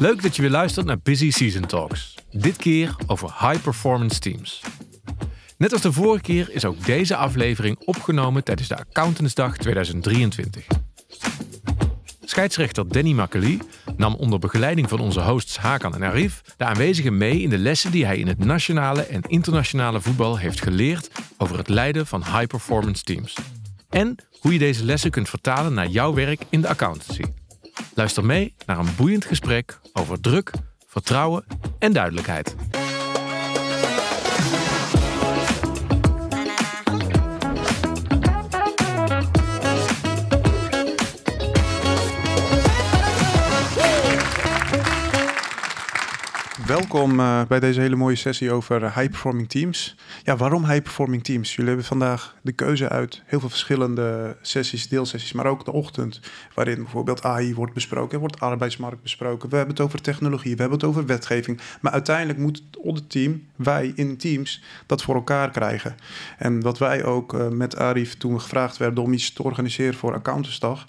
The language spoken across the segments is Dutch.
Leuk dat je weer luistert naar Busy Season Talks. Dit keer over high performance teams. Net als de vorige keer is ook deze aflevering opgenomen tijdens de Accountantsdag 2023. Scheidsrechter Danny Makkely nam onder begeleiding van onze hosts Hakan en Arif de aanwezigen mee in de lessen die hij in het nationale en internationale voetbal heeft geleerd over het leiden van high performance teams. En hoe je deze lessen kunt vertalen naar jouw werk in de accountancy. Luister mee naar een boeiend gesprek over druk, vertrouwen en duidelijkheid. Welkom uh, bij deze hele mooie sessie over high-performing teams. Ja, waarom high-performing teams? Jullie hebben vandaag de keuze uit heel veel verschillende sessies, deelsessies, maar ook de ochtend, waarin bijvoorbeeld AI wordt besproken, wordt arbeidsmarkt besproken. We hebben het over technologie, we hebben het over wetgeving. Maar uiteindelijk moet het team, wij in teams, dat voor elkaar krijgen. En wat wij ook uh, met Arif, toen we gevraagd werden om iets te organiseren voor Accountantsdag,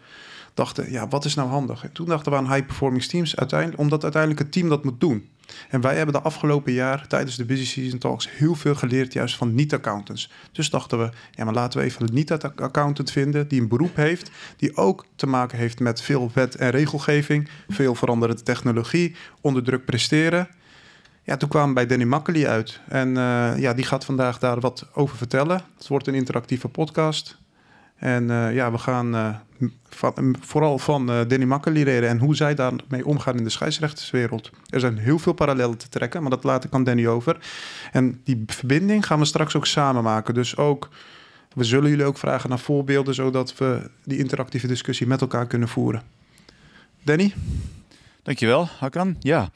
dachten, ja, wat is nou handig? En toen dachten we aan high-performing teams, uiteindelijk, omdat uiteindelijk het team dat moet doen. En wij hebben de afgelopen jaar tijdens de Busy Season Talks heel veel geleerd juist van niet-accountants. Dus dachten we, ja, maar laten we even een niet-accountant vinden die een beroep heeft, die ook te maken heeft met veel wet en regelgeving, veel veranderende technologie, onder druk presteren. Ja, toen kwamen we bij Danny Makkely uit. En uh, ja, die gaat vandaag daar wat over vertellen. Het wordt een interactieve podcast. En uh, ja, we gaan uh, van, vooral van uh, Danny Makkely leren en hoe zij daarmee omgaan in de scheidsrechterswereld. Er zijn heel veel parallellen te trekken, maar dat laat ik aan Danny over. En die verbinding gaan we straks ook samen maken. Dus ook, we zullen jullie ook vragen naar voorbeelden, zodat we die interactieve discussie met elkaar kunnen voeren. Danny? Dankjewel, Hakan. Ja.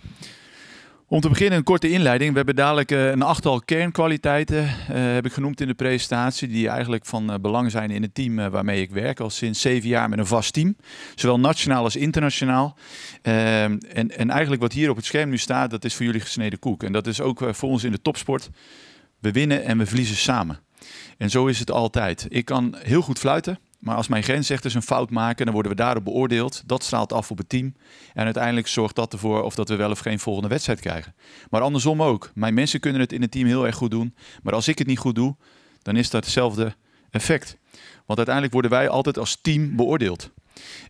Om te beginnen een korte inleiding. We hebben dadelijk uh, een achttal kernkwaliteiten, uh, heb ik genoemd in de presentatie, die eigenlijk van uh, belang zijn in het team waarmee ik werk. Al sinds zeven jaar met een vast team, zowel nationaal als internationaal. En, en eigenlijk wat hier op het scherm nu staat, dat is voor jullie gesneden koek. En dat is ook voor ons in de topsport. We winnen en we verliezen samen. En zo is het altijd. Ik kan heel goed fluiten. Maar als mijn grensrechters een fout maken, dan worden we daarop beoordeeld. Dat straalt af op het team. En uiteindelijk zorgt dat ervoor of dat we wel of geen volgende wedstrijd krijgen. Maar andersom ook. Mijn mensen kunnen het in het team heel erg goed doen. Maar als ik het niet goed doe, dan is dat hetzelfde effect. Want uiteindelijk worden wij altijd als team beoordeeld.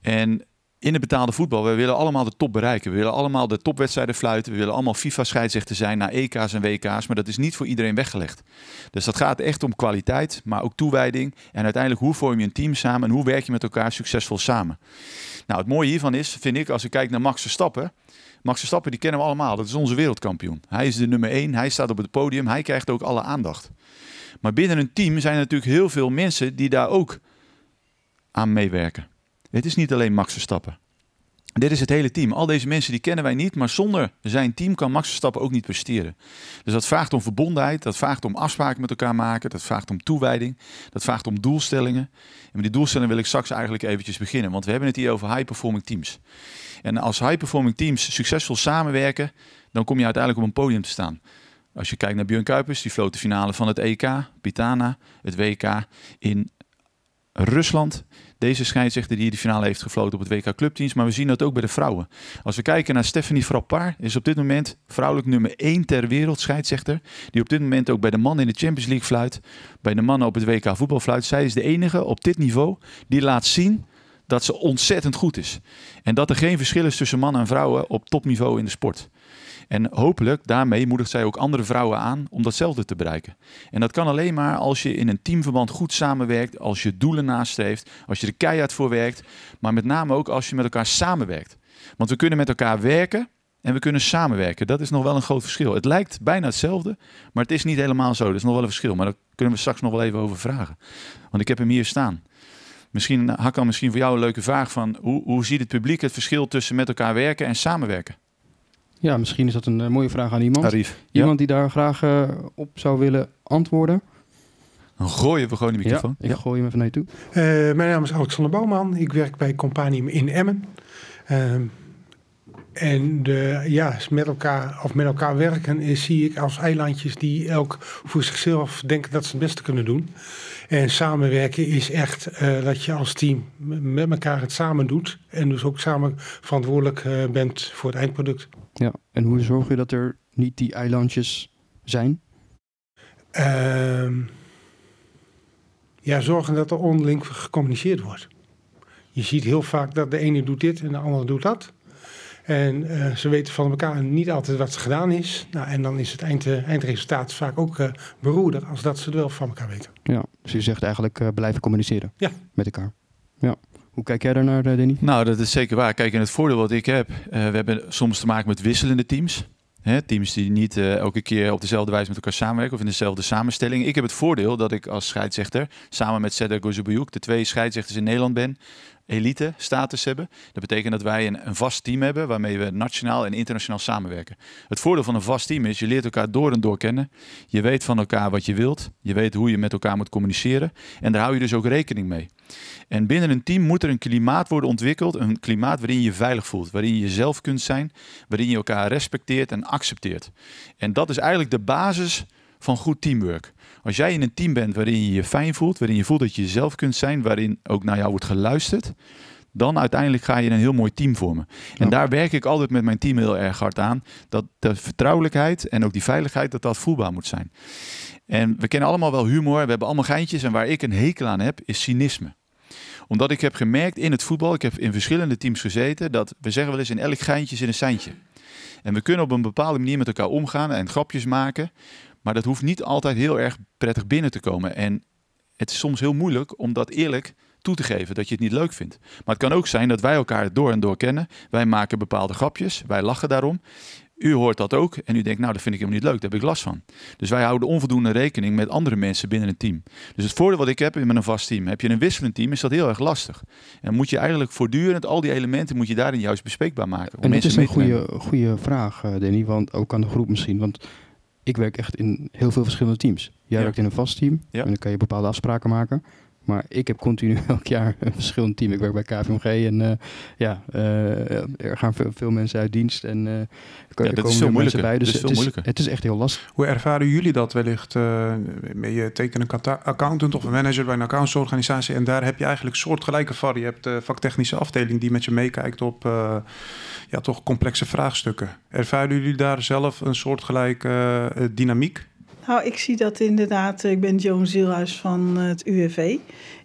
En in het betaalde voetbal, we willen allemaal de top bereiken. We willen allemaal de topwedstrijden fluiten. We willen allemaal FIFA-scheidsrechter zijn naar EK's en WK's. Maar dat is niet voor iedereen weggelegd. Dus dat gaat echt om kwaliteit, maar ook toewijding. En uiteindelijk, hoe vorm je een team samen en hoe werk je met elkaar succesvol samen? Nou, het mooie hiervan is, vind ik, als ik kijk naar Max Verstappen. Max Verstappen, die kennen we allemaal. Dat is onze wereldkampioen. Hij is de nummer één. Hij staat op het podium. Hij krijgt ook alle aandacht. Maar binnen een team zijn er natuurlijk heel veel mensen die daar ook aan meewerken. Het is niet alleen Max Verstappen. Dit is het hele team. Al deze mensen die kennen wij niet, maar zonder zijn team kan Max Verstappen ook niet presteren. Dus dat vraagt om verbondenheid, dat vraagt om afspraken met elkaar maken, dat vraagt om toewijding, dat vraagt om doelstellingen. En met die doelstellingen wil ik straks eigenlijk eventjes beginnen, want we hebben het hier over high-performing teams. En als high-performing teams succesvol samenwerken, dan kom je uiteindelijk op een podium te staan. Als je kijkt naar Björn Kuipers, die floot de finale van het EK, Pitana, het WK in Rusland. Deze scheidsrechter die de finale heeft gefloten op het WK Clubteams. Maar we zien dat ook bij de vrouwen. Als we kijken naar Stephanie Frappard, is op dit moment vrouwelijk nummer 1 ter wereld scheidsrechter. Die op dit moment ook bij de mannen in de Champions League fluit. Bij de mannen op het WK voetbal fluit. Zij is de enige op dit niveau die laat zien dat ze ontzettend goed is. En dat er geen verschil is tussen mannen en vrouwen op topniveau in de sport. En hopelijk daarmee moedigt zij ook andere vrouwen aan om datzelfde te bereiken. En dat kan alleen maar als je in een teamverband goed samenwerkt, als je doelen nastreeft, als je er keihard voor werkt, maar met name ook als je met elkaar samenwerkt. Want we kunnen met elkaar werken en we kunnen samenwerken. Dat is nog wel een groot verschil. Het lijkt bijna hetzelfde, maar het is niet helemaal zo. Er is nog wel een verschil, maar daar kunnen we straks nog wel even over vragen. Want ik heb hem hier staan. Misschien, Hakkan, misschien voor jou een leuke vraag van hoe, hoe ziet het publiek het verschil tussen met elkaar werken en samenwerken? Ja, misschien is dat een uh, mooie vraag aan iemand. Arif. Iemand die daar graag uh, op zou willen antwoorden. Dan gooien we gewoon de microfoon. Ja, ik gooi hem even naar je toe. Uh, mijn naam is Alexander Bouwman. Ik werk bij Companium in Emmen. Ehm, En de, ja, met elkaar, of met elkaar werken is, zie ik als eilandjes die elk voor zichzelf denken dat ze het beste kunnen doen. En samenwerken is echt uh, dat je als team met elkaar het samen doet. En dus ook samen verantwoordelijk uh, bent voor het eindproduct. Ja, en hoe zorg je dat er niet die eilandjes zijn? Uh, ja, zorgen dat er onderling gecommuniceerd wordt. Je ziet heel vaak dat de ene doet dit en de andere doet dat. En uh, ze weten van elkaar niet altijd wat er gedaan is. Nou, en dan is het eind, uh, eindresultaat vaak ook uh, beroerder als dat ze het wel van elkaar weten. Ja, dus je zegt eigenlijk blijven communiceren ja. met elkaar. Ja. Hoe kijk jij daarnaar, Denny? Nou, dat is zeker waar. Kijk, en het voordeel wat ik heb, we hebben soms te maken met wisselende teams. Hè, teams die niet elke keer op dezelfde wijze met elkaar samenwerken of in dezelfde samenstelling. Ik heb het voordeel dat ik als scheidsrechter samen met Seder Gozubayuk de twee scheidsrechters in Nederland ben elite status hebben. Dat betekent dat wij een, een, vast team hebben waarmee we nationaal en internationaal samenwerken. Het voordeel van een vast team is, je leert elkaar door en door kennen. Je weet van elkaar wat je wilt. Je weet hoe je met elkaar moet communiceren. En daar hou je dus ook rekening mee. En binnen een team moet er een klimaat worden ontwikkeld. Een klimaat waarin je je veilig voelt. Waarin je jezelf kunt zijn. Waarin je elkaar respecteert en accepteert. En dat is eigenlijk de basis van goed teamwork. Als jij in een team bent waarin je je fijn voelt, waarin je voelt dat je jezelf kunt zijn, waarin ook naar jou wordt geluisterd, dan uiteindelijk ga je een heel mooi team vormen. En daar werk ik altijd met mijn team heel erg hard aan. Dat de vertrouwelijkheid en ook die veiligheid, dat dat voelbaar moet zijn. En we kennen allemaal wel humor, we hebben allemaal geintjes. En waar ik een hekel aan heb, is cynisme omdat ik heb gemerkt in het voetbal, ik heb in verschillende teams gezeten, dat we zeggen wel eens in elk geintje zit een seintje. En we kunnen op een bepaalde manier met elkaar omgaan en grapjes maken. Maar dat hoeft niet altijd heel erg prettig binnen te komen. En het is soms heel moeilijk om dat eerlijk toe te geven dat je het niet leuk vindt. Maar het kan ook zijn dat wij elkaar door en door kennen. Wij maken bepaalde grapjes, wij lachen daarom. U hoort dat ook en u denkt, nou, dat vind ik helemaal niet leuk, daar heb ik last van. Dus wij houden onvoldoende rekening met andere mensen binnen een team. Dus het voordeel wat ik heb met een vast team, heb je een wisselend team, is dat heel erg lastig. En moet je eigenlijk voortdurend al die elementen moet je daarin juist bespreekbaar maken. En dat is een goede, goede vraag, eh, Danny, want ook aan de groep misschien. Want ik werk echt in heel veel verschillende teams. Jij werkt in een vast team en dan kan je bepaalde afspraken maken. Maar ik heb continu elk jaar een verschillend team. Ik werk bij KVMG en uh, ja, uh, er gaan veel, veel, mensen uit dienst en uh, er, ja, er komen mensen bij. Dus het is, het is echt heel lastig. Hoe ervaren jullie dat wellicht? ben je tekenen accountant of een manager bij een accountsorganisatie en daar heb je eigenlijk soortgelijke var. Je hebt de vaktechnische afdeling die met je meekijkt op ja, toch complexe vraagstukken. Ervaren jullie daar zelf een soortgelijke dynamiek? Nou, ik zie dat inderdaad. Ik ben Joan Zielhuis van het UWV.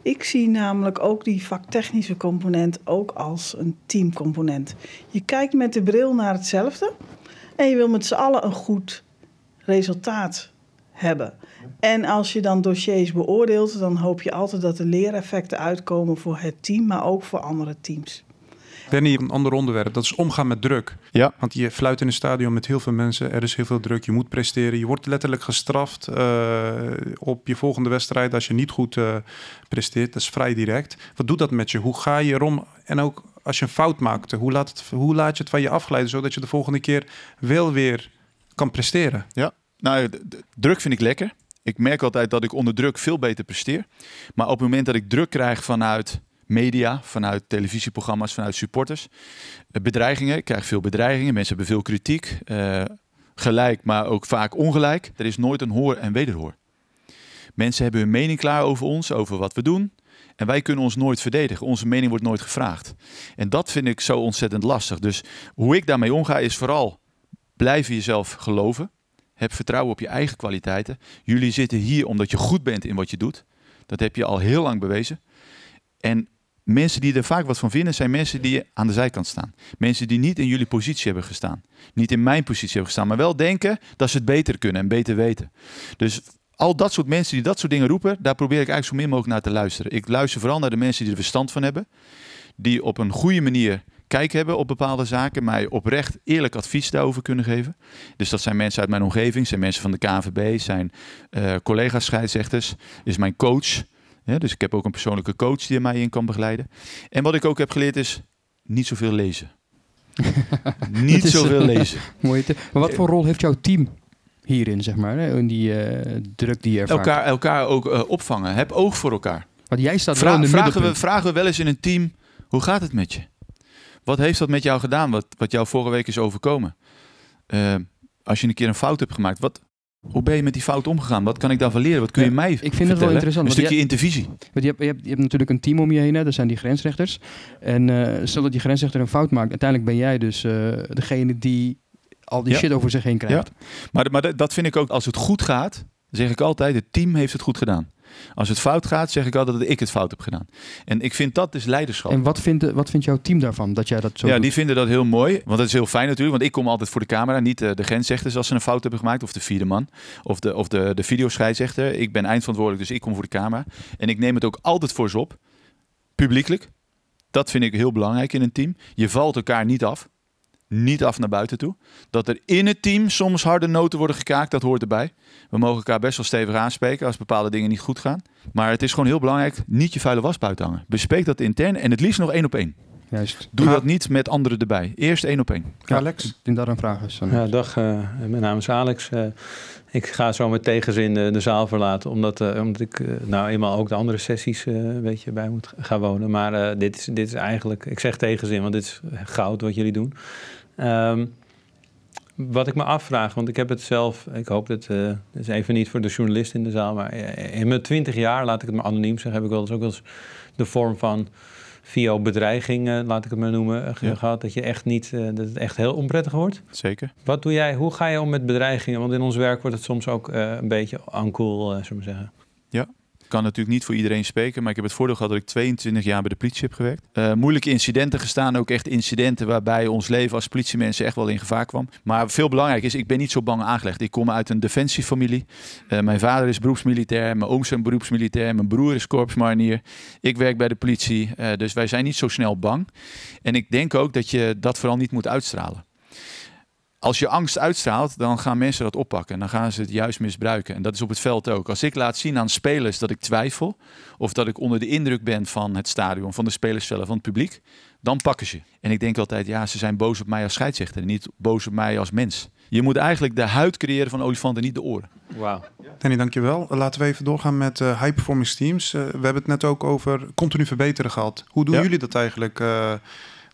Ik zie namelijk ook die vaktechnische component ook als een teamcomponent. Je kijkt met de bril naar hetzelfde en je wil met z'n allen een goed resultaat hebben. En als je dan dossiers beoordeelt, dan hoop je altijd dat er leereffecten uitkomen voor het team, maar ook voor andere teams. Danny, een ander onderwerp, dat is omgaan met druk. Ja. Want je fluit in een stadion met heel veel mensen, er is heel veel druk, je moet presteren. Je wordt letterlijk gestraft uh, op je volgende wedstrijd als je niet goed uh, presteert. Dat is vrij direct. Wat doet dat met je? Hoe ga je erom? En ook als je een fout maakt, hoe laat, het, hoe laat je het van je afglijden, zodat je de volgende keer wel weer kan presteren? Ja, nou, druk vind ik lekker. Ik merk altijd dat ik onder druk veel beter presteer. Maar op het moment dat ik druk krijg vanuit media, vanuit televisieprogramma's, vanuit supporters. Eh, bedreigingen, ik krijg veel bedreigingen, mensen hebben veel kritiek. Uh, gelijk, maar ook vaak ongelijk. Er is nooit een hoor en wederhoor. Mensen hebben hun mening klaar over ons, over wat we doen. En wij kunnen ons nooit verdedigen. Onze mening wordt nooit gevraagd. En dat vind ik zo ontzettend lastig. Dus hoe ik daarmee omga is vooral blijven jezelf geloven. Heb vertrouwen op je eigen kwaliteiten. Jullie zitten hier omdat je goed bent in wat je doet. Dat heb je al heel lang bewezen. En mensen die er vaak wat van vinden, zijn mensen die aan de zijkant staan. Mensen die niet in jullie positie hebben gestaan. Niet in mijn positie hebben gestaan, maar wel denken dat ze het beter kunnen en beter weten. Dus al dat soort mensen die dat soort dingen roepen, daar probeer ik eigenlijk zo min mogelijk naar te luisteren. Ik luister vooral naar de mensen die er verstand van hebben. Die op een goede manier kijk hebben op bepaalde zaken, mij oprecht eerlijk advies daarover kunnen geven. Dus dat zijn mensen uit mijn omgeving, zijn mensen van de KNVB, zijn uh, collega's scheidsrechters, is mijn coach dus ik heb ook een persoonlijke coach die mij in kan begeleiden. En wat ik ook heb geleerd is niet zoveel lezen. niet zoveel lezen. Mooi. Maar wat voor rol heeft jouw team hierin, zeg maar, in die uh, druk die je ervaart? Elkaar, elkaar ook uh, opvangen. Heb oog voor elkaar. Want jij staat Vra in de vragen we, vragen we wel eens in een team, hoe gaat het met je? Wat heeft dat met jou gedaan, wat, wat jou vorige week is overkomen? Uh, als je een keer een fout hebt gemaakt, wat, hoe ben je met die fout omgegaan? Wat kan ik daarvan leren? Wat kun je mij Ik vind het wel interessant. Een stukje intervisie. Je hebt, je, hebt, je hebt natuurlijk een team om je heen, hè? dat zijn die grensrechters. En uh, stel dat die grensrechter een fout maakt, uiteindelijk ben jij dus uh, degene die al die shit over zich heen krijgt. Ja. Maar, maar dat vind ik ook, als het goed gaat, zeg ik altijd, het team heeft het goed gedaan. Als het fout gaat, zeg ik altijd dat ik het fout heb gedaan. En ik vind dat dus leiderschap. En wat vindt, wat vindt jouw team daarvan, dat jij dat zo Ja, doet? die vinden dat heel mooi. Want dat is heel fijn natuurlijk. Want ik kom altijd voor de camera. Niet de, de grensrechters als ze een fout hebben gemaakt. Of de vierde man. Of de, of de, de videoscheidsrechter. Ik ben eindverantwoordelijk, dus ik kom voor de camera. En ik neem het ook altijd voor ze op. Publiekelijk. Dat vind ik heel belangrijk in een team. Je valt elkaar niet af niet af naar buiten toe. Dat er in het team soms harde noten worden gekaakt, dat hoort erbij. We mogen elkaar best wel stevig aanspreken als bepaalde dingen niet goed gaan. Maar het is gewoon heel belangrijk, niet je vuile was buiten hangen. Bespreek dat intern en het liefst nog één op één. Juist. Doe dat niet met anderen erbij. Eerst één op één. Ja, Alex? Ik denk dat een vraag is. Ja, dag, uh, mijn naam is Alex. Uh, ik ga zo met tegenzin de, de zaal verlaten, omdat, uh, omdat ik nou eenmaal ook de andere sessies een beetje bij moet gaan wonen. Maar dit, is, dit is eigenlijk, ik zeg tegenzin, want dit is goud wat jullie doen. Um, wat ik me afvraag, want ik heb het zelf, ik hoop dat, uh, dat is even niet voor de journalist in de zaal, maar in mijn twintig jaar, laat ik het maar anoniem zeggen, heb ik wel eens ook wel eens de vorm van via bedreiging, uh, laat ik het maar noemen, ja. gehad. Dat je echt niet, uh, dat het echt heel onprettig wordt. Zeker. Wat doe jij, hoe ga je om met bedreigingen? Want in ons werk wordt het soms ook een beetje uncool, zullen we zeggen. Ja, kan natuurlijk niet voor iedereen spreken, maar ik heb het voordeel gehad dat ik 22 jaar bij de politie heb gewerkt. Uh, moeilijke incidenten gestaan, ook echt incidenten waarbij ons leven als politiemensen echt wel in gevaar kwam. Maar veel belangrijk is, ik ben niet zo bang aangelegd. Ik kom uit een defensiefamilie. Uh, mijn vader is beroepsmilitair, mijn oom is beroepsmilitair, mijn broer is korpsmarinier. Ik werk bij de politie, uh, dus wij zijn niet zo snel bang. En ik denk ook dat je dat vooral niet moet uitstralen als je angst uitstraalt, dan gaan mensen dat oppakken. En dan gaan ze het juist misbruiken. En dat is op het veld ook. Als ik laat zien aan spelers dat ik twijfel, of dat ik onder de indruk ben van het stadion, van de spelers zelf, van het publiek, dan pakken ze. En ik denk altijd, ja, ze zijn boos op mij als scheidsrechter, niet boos op mij als mens. Je moet eigenlijk de huid creëren van olifanten, niet de oren. Wauw. Danny, dankjewel. Laten we even doorgaan met uh, high performance teams. Uh, we hebben het net ook over continu verbeteren gehad. Hoe doen ja. jullie dat eigenlijk? Uh,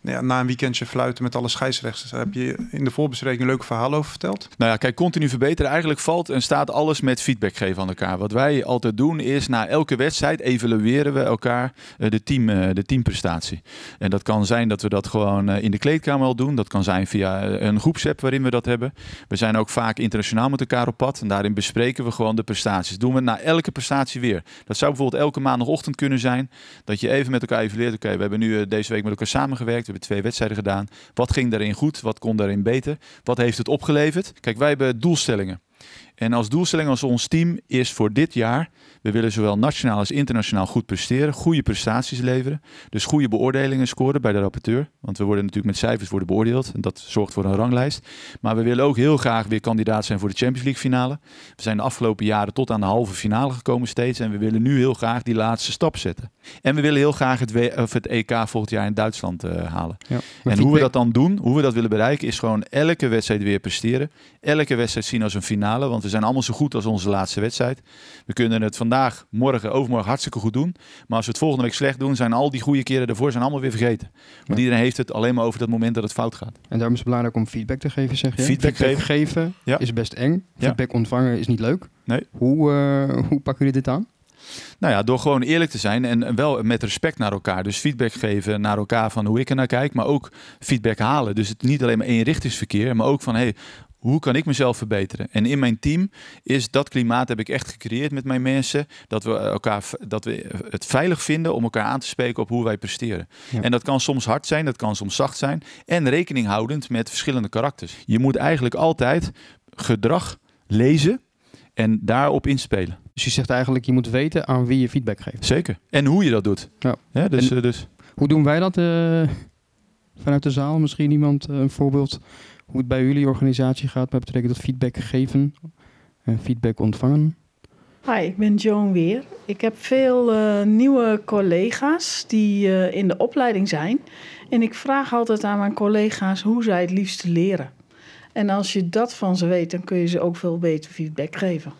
ja, na een weekendje fluiten met alle scheidsrechters. Heb je in de voorbespreking een leuk verhaal over verteld? Nou ja, kijk, continu verbeteren. Eigenlijk valt en staat alles met feedback geven aan elkaar. Wat wij altijd doen is na elke wedstrijd evalueren we elkaar uh, de, team, uh, de teamprestatie. En dat kan zijn dat we dat gewoon uh, in de kleedkamer al doen. Dat kan zijn via een groepsapp waarin we dat hebben. We zijn ook vaak internationaal met elkaar op pad. En daarin bespreken we gewoon de prestaties. Doen we na elke prestatie weer. Dat zou bijvoorbeeld elke maandagochtend kunnen zijn. Dat je even met elkaar evalueert. Oké, we hebben nu deze week met elkaar samengewerkt. We hebben twee wedstrijden gedaan. Wat ging daarin goed? Wat kon daarin beter? Wat heeft het opgeleverd? Kijk, wij hebben doelstellingen. En als doelstelling als ons team is voor dit jaar, we willen zowel nationaal als internationaal goed presteren, goede prestaties leveren, dus goede beoordelingen scoren bij de rapporteur, want we worden natuurlijk met cijfers worden beoordeeld en dat zorgt voor een ranglijst. Maar we willen ook heel graag weer kandidaat zijn voor de Champions League finale. We zijn de afgelopen jaren tot aan de halve finale gekomen steeds en we willen nu heel graag die laatste stap zetten. En we willen heel graag het, w of het EK volgend jaar in Duitsland uh, halen. Ja, en hoe we dat dan doen, hoe we dat willen bereiken, is gewoon elke wedstrijd weer presteren. Elke wedstrijd zien als een finale, want we zijn allemaal zo goed als onze laatste wedstrijd. We kunnen het vandaag, morgen, overmorgen hartstikke goed doen. Maar als we het volgende week slecht doen, zijn al die goede keren daarvoor zijn allemaal weer vergeten. Want ja. iedereen heeft het alleen maar over dat moment dat het fout gaat. En daarom is het belangrijk om feedback te geven, zeg je? Feedback, feedback geven, ja. is best eng. Feedback ontvangen is niet leuk. Nee. Hoe, uh, hoe pakken jullie dit aan? Nou ja, door gewoon eerlijk te zijn en wel met respect naar elkaar. Dus feedback geven naar elkaar van hoe ik er naar kijk, maar ook feedback halen. Dus het niet alleen maar eenrichtingsverkeer, maar ook van hey, hoe kan ik mezelf verbeteren? En in mijn team is dat klimaat heb ik echt gecreëerd met mijn mensen. Dat we elkaar dat we het veilig vinden om elkaar aan te spreken op hoe wij presteren. Ja. En dat kan soms hard zijn, dat kan soms zacht zijn. En rekening houdend met verschillende karakters. Je moet eigenlijk altijd gedrag lezen en daarop inspelen. Dus je zegt eigenlijk, je moet weten aan wie je feedback geeft. Zeker. En hoe je dat doet. Ja. ja dus, en dus. Hoe doen wij dat uh, vanuit de zaal? Misschien iemand uh, een voorbeeld hoe het bij jullie organisatie gaat met betrekking tot feedback geven en feedback ontvangen? Hi, ik ben Joan Weer. Ik heb veel uh, nieuwe collega's die uh, in de opleiding zijn. En ik vraag altijd aan mijn collega's hoe zij het liefst leren. En als je dat van ze weet, dan kun je ze ook veel beter feedback geven.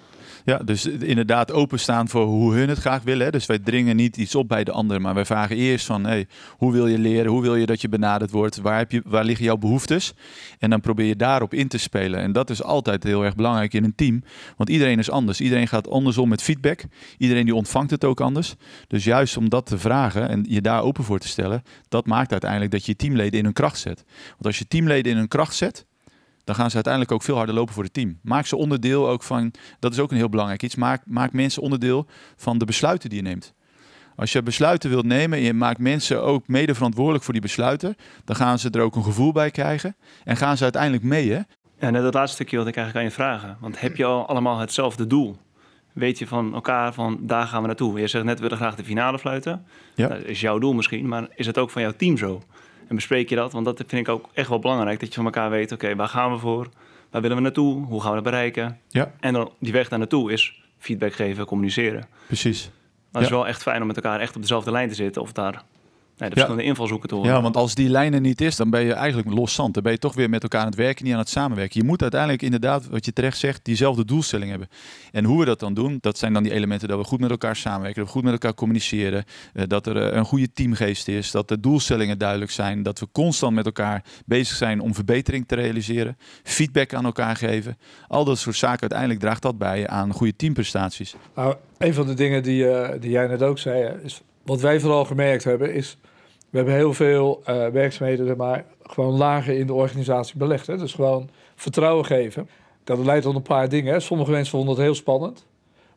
Ja, dus inderdaad openstaan voor hoe hun het graag willen. Dus wij dringen niet iets op bij de ander, maar wij vragen eerst van hey, hoe wil je leren? Hoe wil je dat je benaderd wordt? Waar, heb je, waar liggen jouw behoeftes? En dan probeer je daarop in te spelen. En dat is altijd heel erg belangrijk in een team, want iedereen is anders. Iedereen gaat anders om met feedback. Iedereen die ontvangt het ook anders. Dus juist om dat te vragen en je daar open voor te stellen, dat maakt uiteindelijk dat je teamleden in hun kracht zet. Want als je teamleden in hun kracht zet, dan gaan ze uiteindelijk ook veel harder lopen voor het team. Maak ze onderdeel ook van, dat is ook een heel belangrijk iets, maak, maak mensen onderdeel van de besluiten die je neemt. Als je besluiten wilt nemen en je maakt mensen ook mede verantwoordelijk voor die besluiten, dan gaan ze er ook een gevoel bij krijgen en gaan ze uiteindelijk mee. Hè? Ja, net dat laatste stukje wat ik eigenlijk aan je vragen. Want heb je al allemaal hetzelfde doel? Weet je van elkaar van daar gaan we naartoe? Je zegt net, we willen graag de finale fluiten. Ja. Dat is jouw doel misschien, maar is het ook van jouw team zo? En bespreek je dat? Want dat vind ik ook echt wel belangrijk. Dat je van elkaar weet, oké, waar gaan we voor? Waar willen we naartoe? Hoe gaan we dat bereiken? Ja. En dan die weg daar naartoe is feedback geven, communiceren. Precies. Dat is wel echt fijn om met elkaar echt op dezelfde lijn te zitten. Of daar Nee, de verschillende ja. invalshoeken te horen. Ja, want als die lijnen niet is, dan ben je eigenlijk los zand. Dan ben je toch weer met elkaar aan het werken, niet aan het samenwerken. Je moet uiteindelijk inderdaad, wat je terecht zegt, diezelfde doelstelling hebben. En hoe we dat dan doen, dat zijn dan die elementen dat we goed met elkaar samenwerken, dat we goed met elkaar communiceren, eh, dat er eh, een goede teamgeest is, dat de doelstellingen duidelijk zijn, dat we constant met elkaar bezig zijn om verbetering te realiseren, feedback aan elkaar geven. Al dat soort zaken, uiteindelijk draagt dat bij aan goede teamprestaties. Nou, een van de dingen die, uh, die jij net ook zei, is wat wij vooral gemerkt hebben, is we hebben heel veel uh, werkzaamheden maar gewoon lager in de organisatie belegd. Hè? Dus gewoon vertrouwen geven. Dat leidt tot een paar dingen. Hè? Sommige mensen vonden het heel spannend.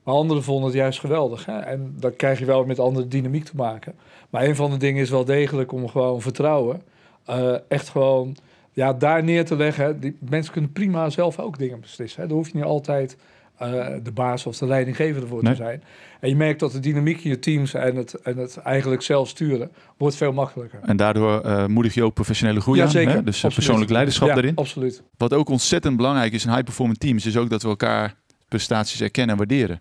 Maar anderen vonden het juist geweldig. Hè? En dan krijg je wel met andere dynamiek te maken. Maar een van de dingen is wel degelijk om gewoon vertrouwen. Uh, echt gewoon ja, daar neer te leggen. Die, mensen kunnen prima zelf ook dingen beslissen. Hè? Daar hoef je niet altijd uh, de baas of de leidinggevende voor te zijn. En je merkt dat de dynamiek in je teams en het, en het eigenlijk zelf sturen wordt veel makkelijker. En daardoor uh, moedig je ook professionele groei ja, aan. Zeker. Hè? Dus absoluut. persoonlijk leiderschap ja, daarin. Absoluut. Wat ook ontzettend belangrijk is in high-performing teams, is ook dat we elkaar prestaties erkennen en waarderen.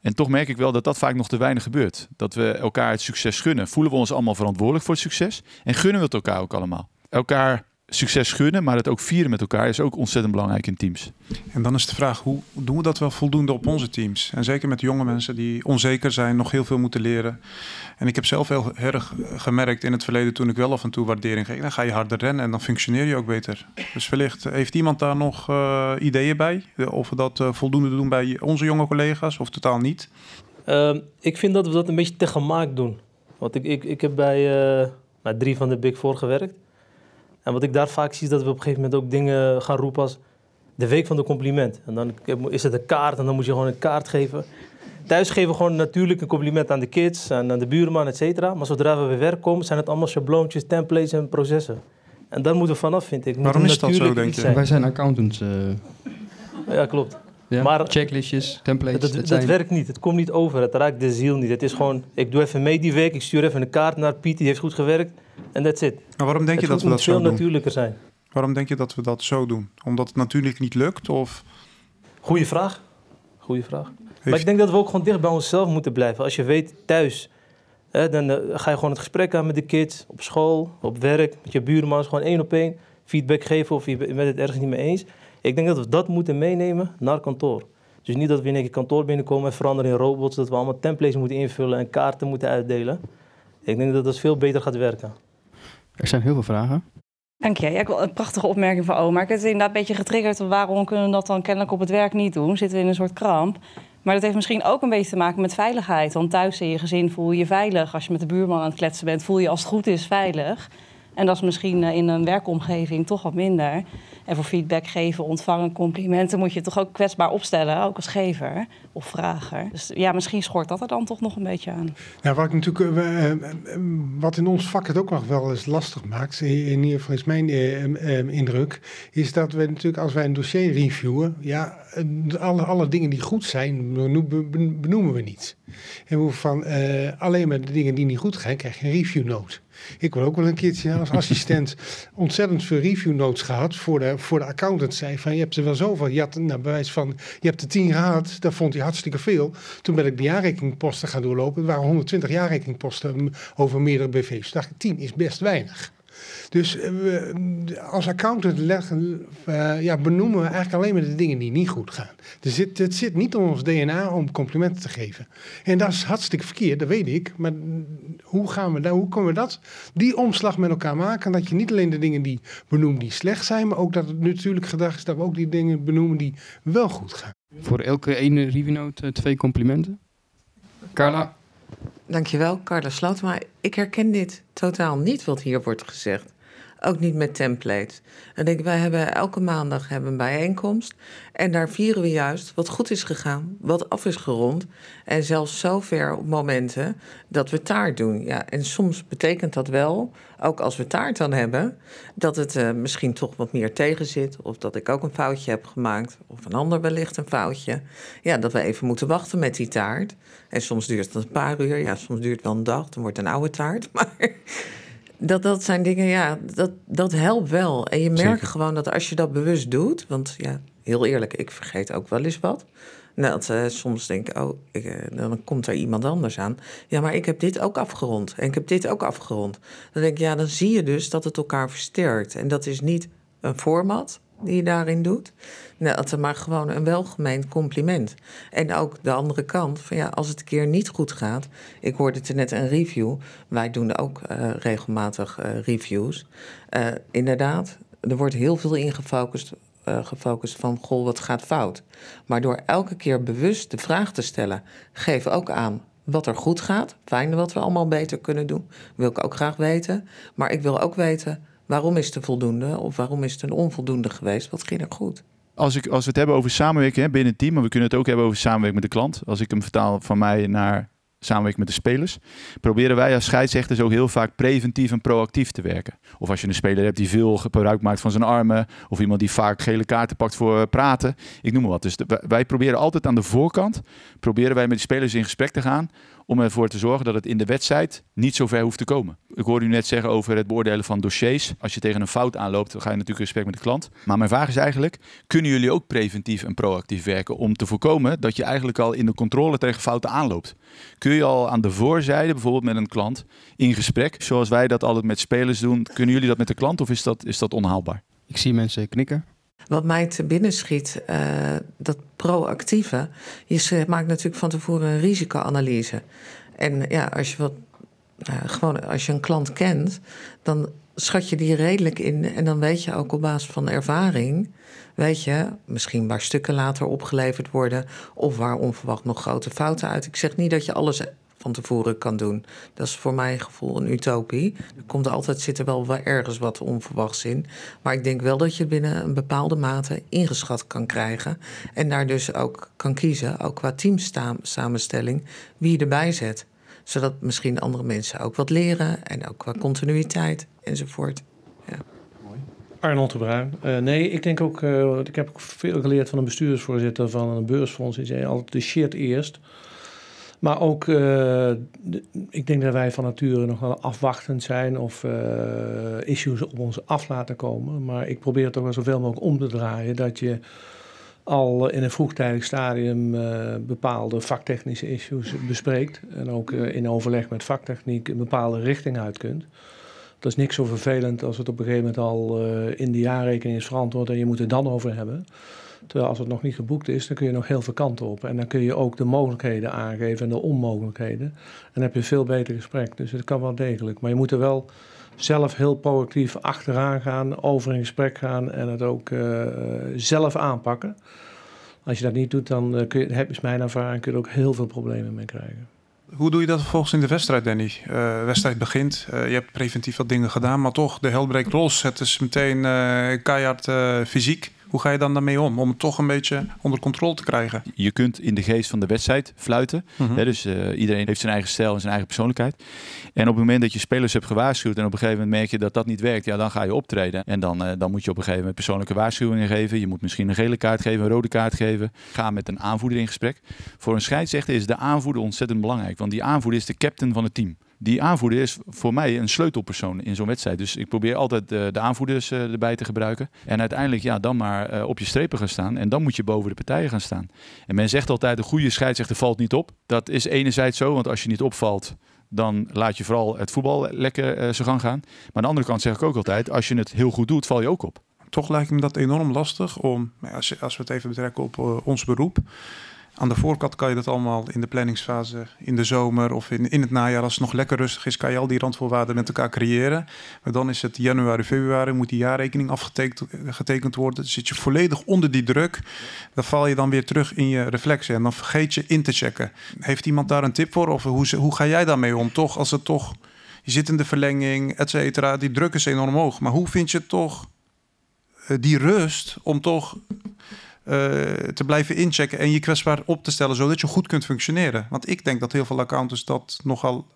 En toch merk ik wel dat dat vaak nog te weinig gebeurt. Dat we elkaar het succes gunnen. Voelen we ons allemaal verantwoordelijk voor het succes? En gunnen we het elkaar ook allemaal? Elkaar succes gunnen, maar het ook vieren met elkaar is ook ontzettend belangrijk in teams. En dan is de vraag, hoe doen we dat wel voldoende op onze teams? En zeker met jonge mensen die onzeker zijn, nog heel veel moeten leren. En ik heb zelf heel erg gemerkt in het verleden toen ik wel af en toe waardering geef. Dan ga je harder rennen en dan functioneer je ook beter. Dus wellicht heeft iemand daar nog uh, ideeën bij? Of we dat uh, voldoende doen bij onze jonge collega's of totaal niet? Uh, ik vind dat we dat een beetje te gemaakt doen. Want ik, ik, ik heb bij, uh, bij drie van de Big Four gewerkt. En wat ik daar vaak zie is dat we op een gegeven moment ook dingen gaan roepen als de week van de compliment. En dan is het een kaart en dan moet je gewoon een kaart geven. Thuis geven we gewoon natuurlijk een compliment aan de kids en aan de buurman, et cetera. Maar zodra we bij werk komen, zijn het allemaal schabloontjes, templates en processen. En daar moeten we vanaf, vind ik. Waarom is dat zo, denk je? Wij zijn accountants. Uh... Ja, klopt. Ja, maar checklistjes, templates. Dat, dat, dat werkt niet. Het komt niet over. Het raakt de ziel niet. Het is gewoon, ik doe even mee die week. Ik stuur even een kaart naar Piet. Die heeft goed gewerkt. En that's it. Maar waarom denk je dat we dat zo doen? Het moet veel natuurlijker zijn. Waarom denk je dat we dat zo doen? Omdat het natuurlijk niet lukt? Of? Goeie vraag. Goeie vraag. Maar ik denk dat we ook gewoon dicht bij onszelf moeten blijven. Als je weet thuis, hè, dan uh, ga je gewoon het gesprek aan met de kids. Op school, op werk, met je buurman. Gewoon één op één feedback geven of je bent het ergens niet mee eens. Ik denk dat we dat moeten meenemen naar kantoor. Dus niet dat we in een kantoor binnenkomen en veranderen in robots. Dat we allemaal templates moeten invullen en kaarten moeten uitdelen. Ik denk dat dat veel beter gaat werken. Er zijn heel veel vragen. Dank je. Ja, ik wil een prachtige opmerking van oma. Ik heb het inderdaad een beetje getriggerd. Waarom kunnen we dat dan kennelijk op het werk niet doen? Zitten we in een soort kramp. Maar dat heeft misschien ook een beetje te maken met veiligheid. Want thuis in je gezin voel je je veilig. Als je met de buurman aan het kletsen bent, voel je als het goed is veilig. En dat is misschien eh, in een werkomgeving toch wat minder. En voor feedback geven, ontvangen, complimenten moet je toch ook kwetsbaar opstellen, ook als gever of vrager. Dus ja, misschien schort dat er dan toch nog een beetje aan. Ja, wat, natuurlijk, uh, wat in ons vak het ook nog wel eens lastig maakt, in ieder geval is mijn indruk, is dat we natuurlijk als wij een dossier reviewen, ja, alle, alle dingen die goed zijn, benoemen we niet. En we van alleen maar de dingen die niet goed gaan, krijg je een review note. Ik wil ook wel een keertje als assistent ontzettend veel review notes gehad voor de, voor de accountant. Zei van je hebt er wel zoveel. Je had nou, bewijs van je hebt er tien gehad. Dat vond hij hartstikke veel. Toen ben ik de jaarrekeningposten gaan doorlopen. Er waren 120 jaarrekeningposten over meerdere BV's. Toen dacht ik, tien is best weinig. Dus eh, als accountant leggen, uh, ja, benoemen we eigenlijk alleen maar de dingen die niet goed gaan. Er zit, het zit niet in ons DNA om complimenten te geven. En dat is hartstikke verkeerd, dat weet ik. Maar hoe, gaan we daar, hoe kunnen we dat, die omslag met elkaar maken? Dat je niet alleen de dingen die benoemt die slecht zijn, maar ook dat het natuurlijk gedacht is dat we ook die dingen benoemen die wel goed gaan. Voor elke ene reviewnote twee complimenten. Carla? Dankjewel, Carla Maar Ik herken dit totaal niet wat hier wordt gezegd. Ook niet met templates. En denk, wij hebben elke maandag hebben een bijeenkomst. En daar vieren we juist wat goed is gegaan, wat af is gerond. En zelfs zover op momenten dat we taart doen. Ja, en soms betekent dat wel, ook als we taart dan hebben, dat het uh, misschien toch wat meer tegen zit. Of dat ik ook een foutje heb gemaakt. Of een ander wellicht een foutje. Ja, dat we even moeten wachten met die taart. En soms duurt het een paar uur. Ja, soms duurt het wel een dag. Dan wordt het een oude taart. Maar dat, dat zijn dingen, ja, dat, dat helpt wel. En je merkt gewoon dat als je dat bewust doet, want ja, heel eerlijk, ik vergeet ook wel eens wat. Dat uh, soms denk ik, oh, ik, uh, dan komt er iemand anders aan. Ja, maar ik heb dit ook afgerond. En ik heb dit ook afgerond. Dan denk ik, ja, dan zie je dus dat het elkaar versterkt. En dat is niet een format die je daarin doet. Nee, dat is maar gewoon een welgemeend compliment. En ook de andere kant, van ja, als het een keer niet goed gaat. Ik hoorde het net een review. Wij doen ook uh, regelmatig uh, reviews. Uh, inderdaad, er wordt heel veel ingefocust gefocust van, goh, wat gaat fout? Maar door elke keer bewust de vraag te stellen, geef ook aan wat er goed gaat. Fijn wat we allemaal beter kunnen doen. Wil ik ook graag weten. Maar ik wil ook weten Waarom is het voldoende of waarom is het een onvoldoende geweest? Wat ging er goed? Als, ik, als we het hebben over samenwerken hè, binnen het team, maar we kunnen het ook hebben over samenwerken met de klant. Als ik hem vertaal van mij naar samenwerken met de spelers, proberen wij als scheidsrechters ook heel vaak preventief en proactief te werken. Of als je een speler hebt die veel gebruik maakt van zijn armen, of iemand die vaak gele kaarten pakt voor praten, ik noem maar wat. Dus wij proberen altijd aan de voorkant, proberen wij met de spelers in gesprek te gaan om ervoor te zorgen dat het in de wedstrijd niet zo ver hoeft te komen. Ik hoorde u net zeggen over het beoordelen van dossiers. Als je tegen een fout aanloopt, dan ga je natuurlijk in gesprek met de klant. Maar mijn vraag is eigenlijk, kunnen jullie ook preventief en proactief werken om te voorkomen dat je eigenlijk al in de controle tegen fouten aanloopt? Kun je al aan de voorzijde, bijvoorbeeld met een klant, in gesprek, zoals wij dat altijd met spelers doen, kunnen jullie dat met de klant of is dat, is dat onhaalbaar? Ik zie mensen knikken. Wat mij te binnen schiet, uh, dat proactieve. Je maakt natuurlijk van tevoren een risicoanalyse. En ja, als je wat. Uh, gewoon als je een klant kent, dan schat je die redelijk in. En dan weet je ook op basis van ervaring. Weet je, misschien waar stukken later opgeleverd worden. Of waar onverwacht nog grote fouten uit. Ik zeg niet dat je alles van tevoren kan doen. Dat is voor mijn gevoel een utopie. Er komt altijd, zit er wel ergens wat onverwachts in. Maar ik denk wel dat je binnen een bepaalde mate ingeschat kan krijgen. En daar dus ook kan kiezen, ook qua teamsamenstelling, wie je erbij zet. Zodat misschien andere mensen ook wat leren. En ook qua continuïteit enzovoort. Ja. Arnold de Bruin. Uh, nee, ik denk ook, uh, ik heb veel geleerd van een bestuursvoorzitter van een beursfonds. Die zei altijd de shit eerst. Maar ook, uh, ik denk dat wij van nature nog wel afwachtend zijn of uh, issues op ons af laten komen. Maar ik probeer toch wel zoveel mogelijk om te draaien dat je al in een vroegtijdig stadium uh, bepaalde vaktechnische issues bespreekt. En ook in overleg met vaktechniek een bepaalde richting uit kunt. Dat is niks zo vervelend als het op een gegeven moment al in de jaarrekening is verantwoord en je moet het dan over hebben. Terwijl als het nog niet geboekt is, dan kun je nog heel veel kanten op. En dan kun je ook de mogelijkheden aangeven en de onmogelijkheden. En dan heb je een veel beter gesprek. Dus het kan wel degelijk. Maar je moet er wel zelf heel proactief achteraan gaan, over in gesprek gaan en het ook uh, zelf aanpakken. Als je dat niet doet, dan uh, kun je, heb je mijn ervaring, kun je er ook heel veel problemen mee krijgen. Hoe doe je dat vervolgens in de wedstrijd, Danny? De wedstrijd begint, je hebt preventief wat dingen gedaan, maar toch, de hel breekt los. Het is meteen keihard fysiek. Hoe ga je dan daarmee om? Om het toch een beetje onder controle te krijgen. Je kunt in de geest van de wedstrijd fluiten. Mm dus uh, iedereen heeft zijn eigen stijl en zijn eigen persoonlijkheid. En op het moment dat je spelers hebt gewaarschuwd en op een gegeven moment merk je dat dat niet werkt, ja, dan ga je optreden. En dan, uh, dan moet je op een gegeven moment persoonlijke waarschuwingen geven. Je moet misschien een gele kaart geven, een rode kaart geven. Ga met een aanvoerder in gesprek. Voor een scheidsrechter is de aanvoerder ontzettend belangrijk, want die aanvoerder is de captain van het team die aanvoerder is voor mij een sleutelpersoon in zo'n wedstrijd. Dus ik probeer altijd de, de aanvoerders uh, erbij te gebruiken. En uiteindelijk ja, dan maar uh, op je strepen gaan staan. En dan moet je boven de partijen gaan staan. En men zegt altijd, een goede scheidsrechter valt niet op. Dat is enerzijds zo, want als je niet opvalt, dan laat je vooral het voetbal lekker uh, zijn gang gaan. Maar aan de andere kant zeg ik ook altijd, als je het heel goed doet, val je ook op. Toch lijkt me dat enorm lastig om, als, we het even betrekken op ons beroep, aan de voorkant kan je dat allemaal in de planningsfase in de zomer of in, in het najaar, als het nog lekker rustig is, kan je al die randvoorwaarden met elkaar creëren. Maar dan is het januari, februari, moet die jaarrekening afgetekend worden. Dan zit je volledig onder die druk. Dan val je dan weer terug in je reflexen en dan vergeet je in te checken. Heeft iemand daar een tip voor? Of hoe, hoe ga jij daarmee om? Toch als het toch, je zit in de verlenging, et cetera, die druk is enorm hoog. Maar hoe vind je toch uh, die rust om toch te blijven inchecken en je kwetsbaar op te stellen, zodat je goed kunt functioneren. Want ik denk dat heel veel accountants dat nogal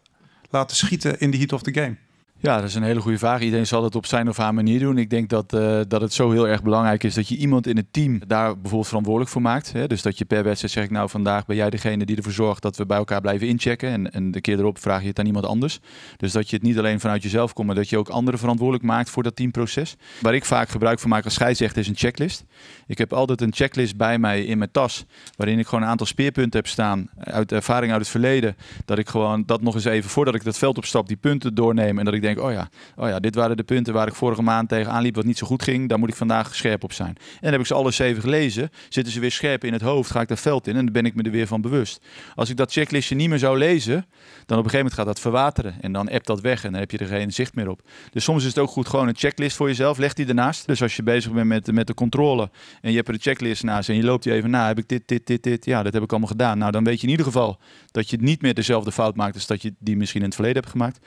laten schieten in de heat of the game. Ja, dat is een hele goede vraag. Iedereen zal het op zijn of haar manier doen. Ik denk dat, uh, dat het zo heel erg belangrijk is dat je iemand in het team daar bijvoorbeeld verantwoordelijk voor maakt. Hè? Dus dat je per wedstrijd zeg ik nou vandaag ben jij degene die ervoor zorgt dat we bij elkaar blijven inchecken. En, en de keer erop vraag je het aan iemand anders. Dus dat je het niet alleen vanuit jezelf komt, maar dat je ook anderen verantwoordelijk maakt voor dat teamproces. Waar ik vaak gebruik van maak als scheidsrechter is een checklist. Ik heb altijd een checklist bij mij in mijn tas, waarin ik gewoon een aantal speerpunten heb staan uit ervaring uit het verleden. Dat ik gewoon dat nog eens even voordat ik dat veld opstap, die punten doorneem en dat ik denk, oh ja, oh ja, dit waren de punten waar ik vorige maand tegenaan liep wat niet zo goed ging. Daar moet ik vandaag scherp op zijn. En dan heb ik ze alle zeven gelezen. Zitten ze weer scherp in het hoofd, ga ik dat veld in en dan ben ik me er weer van bewust. Als ik dat checklistje niet meer zou lezen, dan op een gegeven moment gaat dat verwateren. En dan appt dat weg en dan heb je er geen zicht meer op. Dus soms is het ook goed gewoon een checklist voor jezelf. Leg die ernaast. Dus als je bezig bent met, met de controle en je hebt er een checklist naast en je loopt die even na. Heb ik dit, dit, dit, dit. Ja, dat heb ik allemaal gedaan. Nou, dan weet je in ieder geval dat je niet meer dezelfde fout maakt als dat je die misschien in het verleden hebt gemaakt.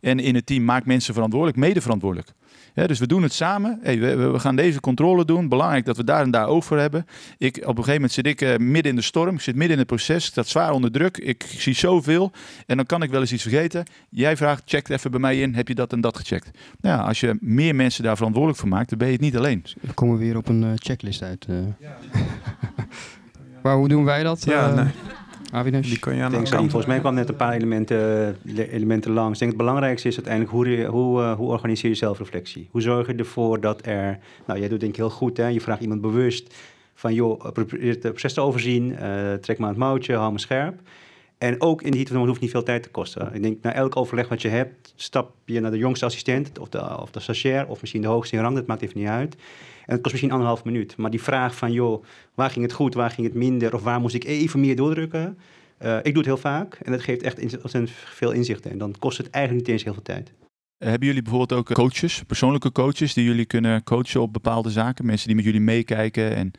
En in het team maak mensen verantwoordelijk, mede verantwoordelijk. dus we doen het samen. Hey, we, we, gaan deze controle doen. Belangrijk dat we daar en daar over hebben. Ik, op een gegeven moment zit ik uh, midden in de storm. Ik zit midden in het proces. Ik sta zwaar onder druk. Ik, ik, zie zoveel. En dan kan ik wel eens iets vergeten. Jij vraagt, check even bij mij in. Heb je dat en dat gecheckt? Nou, ja, als je meer mensen daar verantwoordelijk voor maakt, dan ben je het niet alleen. We komen weer op een uh, checklist uit. Uh. Ja. maar hoe doen wij dat? Ja, nee. Avinash? Die kan je aan denk zo, Volgens mij kwam net een paar elementen, elementen langs. Ik denk het belangrijkste is uiteindelijk hoe, hoe, uh, hoe organiseer je zelfreflectie? Hoe zorg je ervoor dat er... Nou, jij doet denk ik heel goed, hè? Je vraagt iemand bewust van... joh, probeer het proces te overzien, uh, trek maar het mouwtje, hou me scherp. En ook in de heat hoeft niet veel tijd te kosten. Ik denk, na elk overleg wat je hebt, stap je naar de jongste assistent... of de, of de stagiair, of misschien de hoogste in rang, dat maakt even niet uit... En het kost misschien anderhalf minuut. Maar die vraag van, joh, waar ging het goed, waar ging het minder... of waar moest ik even meer doordrukken... Uh, ik doe het heel vaak en dat geeft echt ontzettend veel inzicht. En dan kost het eigenlijk niet eens heel veel tijd. Hebben jullie bijvoorbeeld ook coaches, persoonlijke coaches, die jullie kunnen coachen op bepaalde zaken? Mensen die met jullie meekijken? En...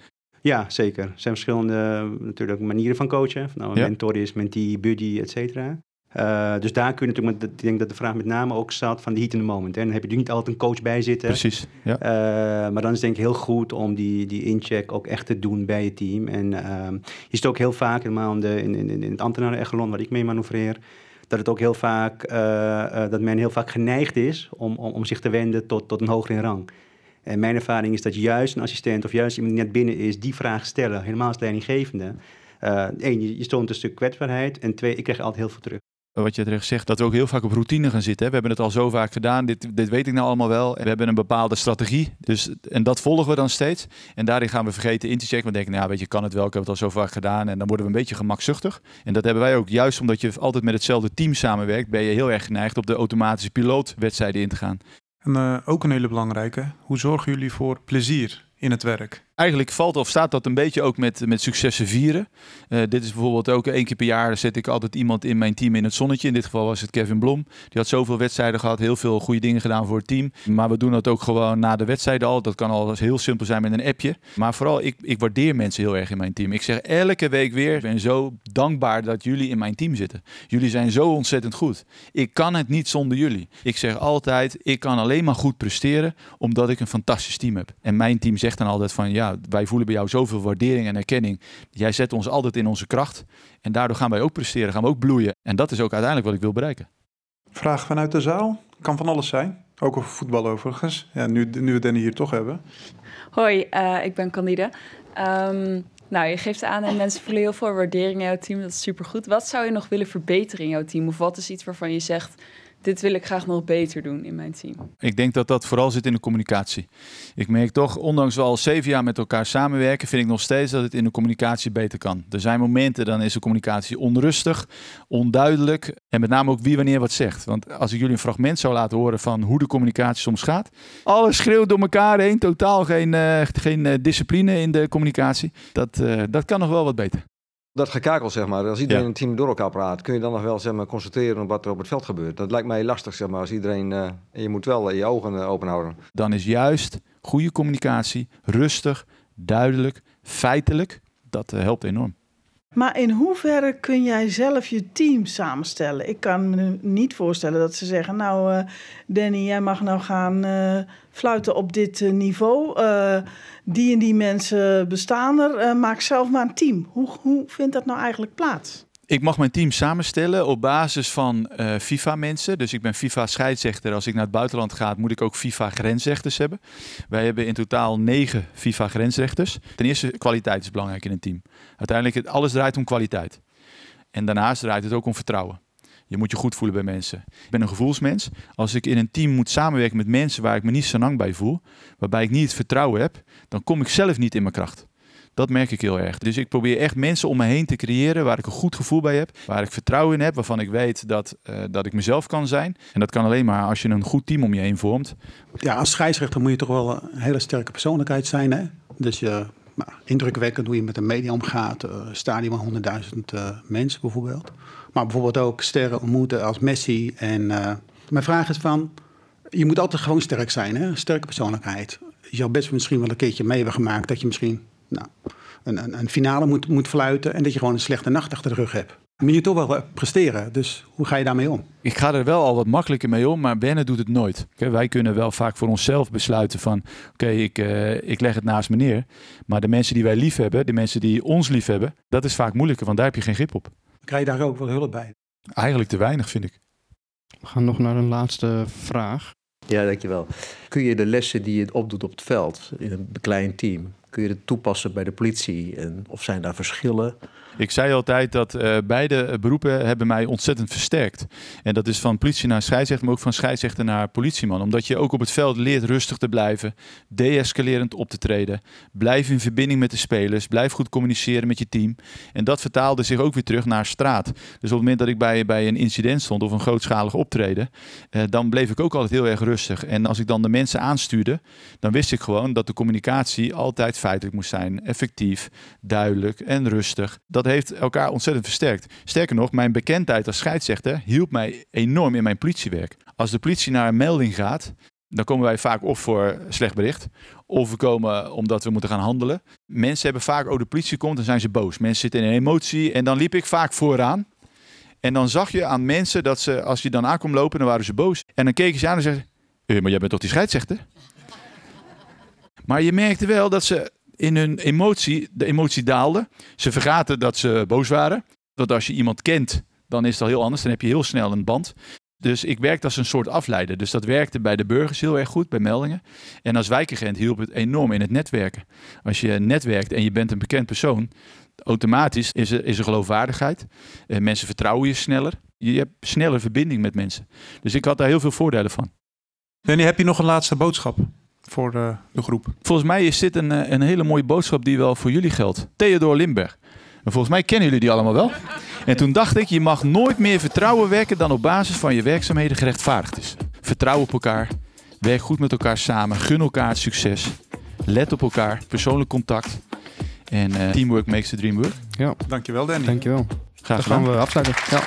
Ja, zeker. Er zijn verschillende natuurlijk manieren van coachen. Nou, een ja. mentor is, mentee, buddy, et cetera. Uh, dus daar kun je natuurlijk, ik denk dat de vraag met name ook staat van de heat in the moment. Hè. Dan heb je natuurlijk niet altijd een coach bij zitten. Precies, ja. Uh, maar dan is het denk ik heel goed om die, die incheck ook echt te doen bij je team. En uh, je ziet ook heel vaak, helemaal in, in, in, in het ambtenaren-echelon waar ik mee manoeuvreer, dat het ook heel vaak, dat men heel vaak geneigd is om, om, om zich te wenden tot, tot een hogere rang. En mijn ervaring is dat juist een assistent of juist iemand die net binnen is, die vraag stellen, helemaal als leidinggevende. Eén, je, je een stuk kwetsbaarheid. En twee, ik krijg altijd heel veel terug wat je terecht zegt, dat we ook heel vaak op routine gaan zitten. We hebben het al zo vaak gedaan, dit, dit weet ik nou allemaal wel. We hebben een bepaalde strategie, dus, en dat volgen we dan steeds. En daarin gaan we vergeten in te checken. We denken, nou weet je, kan het wel, ik heb het al zo vaak gedaan. En dan worden we een beetje gemakzuchtig. En dat hebben wij ook, juist omdat je altijd met hetzelfde team samenwerkt, ben je heel erg geneigd op de automatische pilootwedstrijden in te gaan. En uh, ook een hele belangrijke, hoe zorgen jullie voor plezier in het werk? Eigenlijk valt of staat dat een beetje ook met, met successen vieren. Uh, dit is bijvoorbeeld ook één keer per jaar zet ik altijd iemand in mijn team in het zonnetje. In dit geval was het Kevin Blom. Die had zoveel wedstrijden gehad, heel veel goede dingen gedaan voor het team. Maar we doen dat ook gewoon na de wedstrijden al. Dat kan al heel simpel zijn met een appje. Maar vooral, ik, ik waardeer mensen heel erg in mijn team. Ik zeg elke week weer, ik ben zo dankbaar dat jullie in mijn team zitten. Jullie zijn zo ontzettend goed. Ik kan het niet zonder jullie. Ik zeg altijd, ik kan alleen maar goed presteren omdat ik een fantastisch team heb. En mijn team zegt dan altijd van, ja, wij voelen bij jou zoveel waardering en erkenning. Jij zet ons altijd in onze kracht. En daardoor gaan wij ook presteren, gaan we ook bloeien. En dat is ook uiteindelijk wat ik wil bereiken. Vraag vanuit de zaal. Kan van alles zijn. Ook over voetbal overigens. Ja, nu, nu we Danny hier toch hebben. Hoi, uh, ik ben Candide. Um, nou, je geeft aan en mensen voelen heel veel waardering in jouw team. Dat is supergoed. Wat zou je nog willen verbeteren in jouw team? Of wat is iets waarvan je zegt dit wil ik graag nog beter doen in mijn team? Ik denk dat dat vooral zit in de communicatie. Ik merk toch, ondanks we al zeven jaar met elkaar samenwerken, vind ik nog steeds dat het in de communicatie beter kan. Er zijn momenten, dan is de communicatie onrustig, onduidelijk en met name ook wie wanneer wat zegt. Want als ik jullie een fragment zou laten horen van hoe de communicatie soms gaat, alles schreeuwt door elkaar heen, totaal geen, uh, geen uh, discipline in de communicatie. Dat, uh, dat kan nog wel wat beter. Dat gekakel, zeg maar. Als iedereen ja. een team door elkaar praat, kun je dan nog wel zeg maar, concentreren op wat er op het veld gebeurt. Dat lijkt mij lastig, zeg maar, als iedereen... Uh, en je moet wel je ogen uh, open houden. Dan is juist goede communicatie, rustig, duidelijk, feitelijk, dat helpt enorm. Maar in hoeverre kun jij zelf je team samenstellen? Ik kan me niet voorstellen dat ze zeggen: Nou, uh, Danny, jij mag nou gaan uh, fluiten op dit uh, niveau. die en die mensen bestaan er. maak zelf maar een team. Hoe, hoe vindt dat nou eigenlijk plaats? Ik mag mijn team samenstellen op basis van uh, FIFA-mensen. Dus ik ben FIFA-scheidsrechter. Als ik naar het buitenland ga, moet ik ook FIFA-grensrechters hebben. Wij hebben in totaal negen FIFA-grensrechters. Ten eerste, kwaliteit is belangrijk in een team. Uiteindelijk, alles draait om kwaliteit. En daarnaast draait het ook om vertrouwen. Je moet je goed voelen bij mensen. Ik ben een gevoelsmens. Als ik in een team moet samenwerken met mensen waar ik me niet zo lang bij voel, waarbij ik niet het vertrouwen heb, dan kom ik zelf niet in mijn kracht. Dat merk ik heel erg. Dus ik probeer echt mensen om me heen te creëren waar ik een goed gevoel bij heb, waar ik vertrouwen in heb, waarvan ik weet dat, uh, dat ik mezelf kan zijn. En dat kan alleen maar als je een goed team om je heen vormt. Ja, als scheidsrechter moet je toch wel een hele sterke persoonlijkheid zijn. Hè? Dus je nou, indrukwekkend hoe je met de media omgaat. Uh, stadion van 100.000 uh, mensen bijvoorbeeld. Maar bijvoorbeeld ook sterren ontmoeten als Messi. En uh, mijn vraag is van, je moet altijd gewoon sterk zijn, hè? sterke persoonlijkheid. Je zou best misschien wel een keertje mee hebben gemaakt dat je misschien nou, een, een, een, finale moet, moet fluiten en dat je gewoon een slechte nacht achter de rug hebt. Maar je toch wel presteren, dus hoe ga je daarmee om? Ik ga er wel al wat makkelijker mee om, maar Benne doet het nooit. Wij kunnen wel vaak voor onszelf besluiten van... oké, okay, ik, uh, ik leg het naast me neer. Maar de mensen die wij lief hebben, de mensen die ons lief hebben... dat is vaak moeilijker, want daar heb je geen grip op. Krijg je daar ook wel hulp bij? Eigenlijk te weinig, vind ik. We gaan nog naar een laatste vraag. Ja, dankjewel. Kun je de lessen die je opdoet op het veld in een klein team... kun je dat toepassen bij de politie? En of zijn daar verschillen? Ik zei altijd dat uh, beide beroepen hebben mij ontzettend versterkt. En dat is van politie naar scheidsrechter, maar ook van scheidsrechter naar politieman. Omdat je ook op het veld leert rustig te blijven, deescalerend op te treden. Blijf in verbinding met de spelers, blijf goed communiceren met je team. En dat vertaalde zich ook weer terug naar straat. Dus op het moment dat ik bij, bij een incident stond of een grootschalig optreden, uh, dan bleef ik ook altijd heel erg rustig. En als ik dan de mensen aanstuurde, dan wist ik gewoon dat de communicatie altijd feitelijk moest zijn. Effectief, duidelijk en rustig. Dat heeft elkaar ontzettend versterkt. Sterker nog, mijn bekendheid als scheidsrechter hielp mij enorm in mijn politiewerk. Als de politie naar een melding gaat, dan komen wij vaak of voor slecht bericht, of we komen omdat we moeten gaan handelen. Mensen hebben vaak, oh de politie komt, dan zijn ze boos. Mensen zitten in een emotie en dan liep ik vaak vooraan. En dan zag je aan mensen dat ze, als je dan aankwam lopen, dan waren ze boos. En dan keken ze aan en zeiden, eh, maar jij bent toch die scheidsrechter? Maar je merkte wel dat ze in hun emotie, de emotie daalde. Ze vergaten dat ze boos waren. Want als je iemand kent, dan is dat heel anders. Dan heb je heel snel een band. Dus ik werkte als een soort afleider. Dus dat werkte bij de burgers heel erg goed, bij meldingen. En als wijkagent hielp het enorm in het netwerken. Als je netwerkt en je bent een bekend persoon, automatisch is er, is er geloofwaardigheid. Eh, mensen vertrouwen je sneller. Je hebt sneller verbinding met mensen. Dus ik had daar heel veel voordelen van. Danny, heb je nog een laatste boodschap? Voor de, de, groep. Volgens mij is dit een, een hele mooie boodschap die wel voor jullie geldt. Theodor Limberg. En volgens mij kennen jullie die allemaal wel. En toen dacht ik, je mag nooit meer vertrouwen werken dan op basis van je werkzaamheden gerechtvaardigd is. Vertrouw op elkaar, werk goed met elkaar samen, gun elkaar het succes, let op elkaar, persoonlijk contact. En uh, teamwork makes the dream work. Ja. Dankjewel Danny. Dankjewel. Graag gedaan. gaan we afsluiten. Ja.